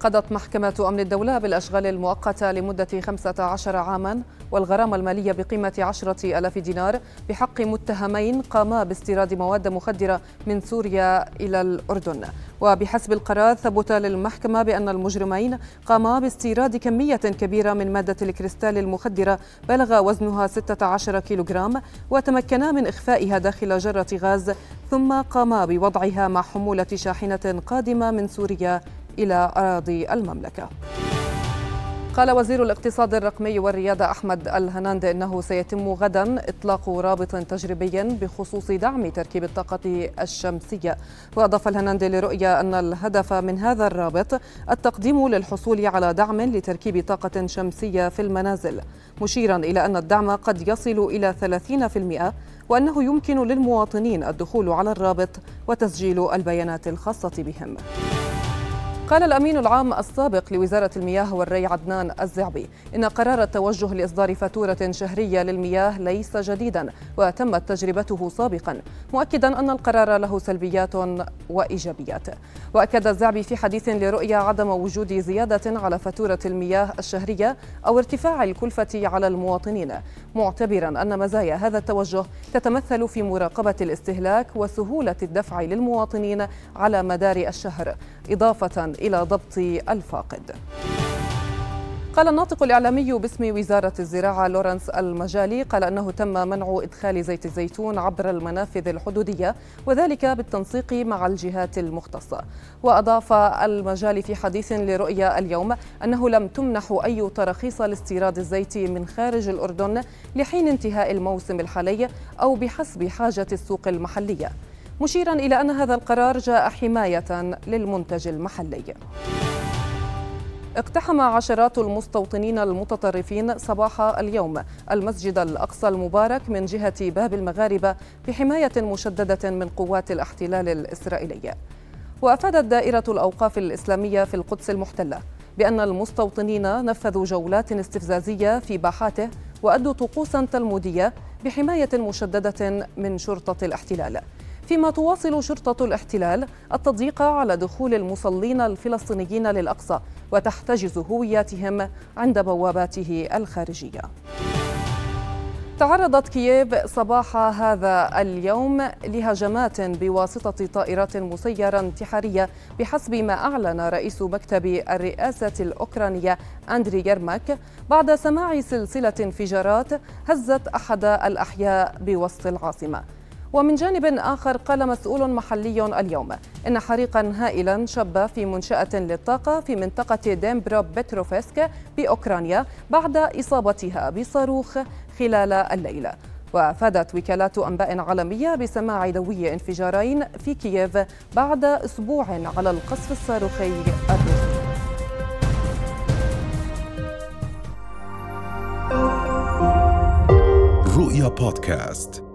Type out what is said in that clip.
قضت محكمة أمن الدولة بالأشغال المؤقتة لمدة 15 عاما والغرامة المالية بقيمة عشرة ألاف دينار بحق متهمين قاما باستيراد مواد مخدرة من سوريا إلى الأردن. وبحسب القرار ثبت للمحكمة بأن المجرمين قاما باستيراد كمية كبيرة من مادة الكريستال المخدرة بلغ وزنها 16 كيلوغرام وتمكنا من إخفائها داخل جرة غاز ثم قاما بوضعها مع حمولة شاحنة قادمة من سوريا إلى أراضي المملكة. قال وزير الاقتصاد الرقمي والريادة أحمد الهناند إنه سيتم غدا إطلاق رابط تجريبي بخصوص دعم تركيب الطاقة الشمسية. وأضاف الهناند لرؤية أن الهدف من هذا الرابط التقديم للحصول على دعم لتركيب طاقة شمسية في المنازل مشيرا إلى أن الدعم قد يصل إلى 30% وأنه يمكن للمواطنين الدخول على الرابط وتسجيل البيانات الخاصة بهم. قال الأمين العام السابق لوزارة المياه والري عدنان الزعبي إن قرار التوجه لإصدار فاتورة شهرية للمياه ليس جديدا وتمت تجربته سابقا مؤكدا أن القرار له سلبيات وإيجابيات. وأكد الزعبي في حديث لرؤية عدم وجود زيادة على فاتورة المياه الشهرية أو ارتفاع الكلفة على المواطنين معتبرا أن مزايا هذا التوجه تتمثل في مراقبة الاستهلاك وسهولة الدفع للمواطنين على مدار الشهر إضافة إلى ضبط الفاقد. قال الناطق الإعلامي باسم وزارة الزراعة لورنس المجالي قال أنه تم منع إدخال زيت الزيتون عبر المنافذ الحدودية وذلك بالتنسيق مع الجهات المختصة. وأضاف المجالي في حديث لرؤيا اليوم أنه لم تمنح أي تراخيص لاستيراد الزيت من خارج الأردن لحين انتهاء الموسم الحالي أو بحسب حاجة السوق المحلية. مشيرا إلى أن هذا القرار جاء حماية للمنتج المحلي. اقتحم عشرات المستوطنين المتطرفين صباح اليوم المسجد الأقصى المبارك من جهة باب المغاربة بحماية مشددة من قوات الاحتلال الإسرائيلي. وأفادت دائرة الأوقاف الإسلامية في القدس المحتلة بأن المستوطنين نفذوا جولات استفزازية في باحاته وأدوا طقوسا تلمودية بحماية مشددة من شرطة الاحتلال. فيما تواصل شرطة الاحتلال التضييق على دخول المصلين الفلسطينيين للأقصى وتحتجز هوياتهم عند بواباته الخارجية. تعرضت كييف صباح هذا اليوم لهجمات بواسطة طائرات مسيرة انتحارية بحسب ما أعلن رئيس مكتب الرئاسة الأوكرانية أندري يرماك بعد سماع سلسلة انفجارات هزت أحد الأحياء بوسط العاصمة. ومن جانب آخر قال مسؤول محلي اليوم إن حريقا هائلا شب في منشأة للطاقة في منطقة ديمبرو بتروفسك بأوكرانيا بعد إصابتها بصاروخ خلال الليل. وأفادت وكالات أنباء عالمية بسماع دوي انفجارين في كييف بعد أسبوع على القصف الصاروخي الروسي. رؤيا بودكاست.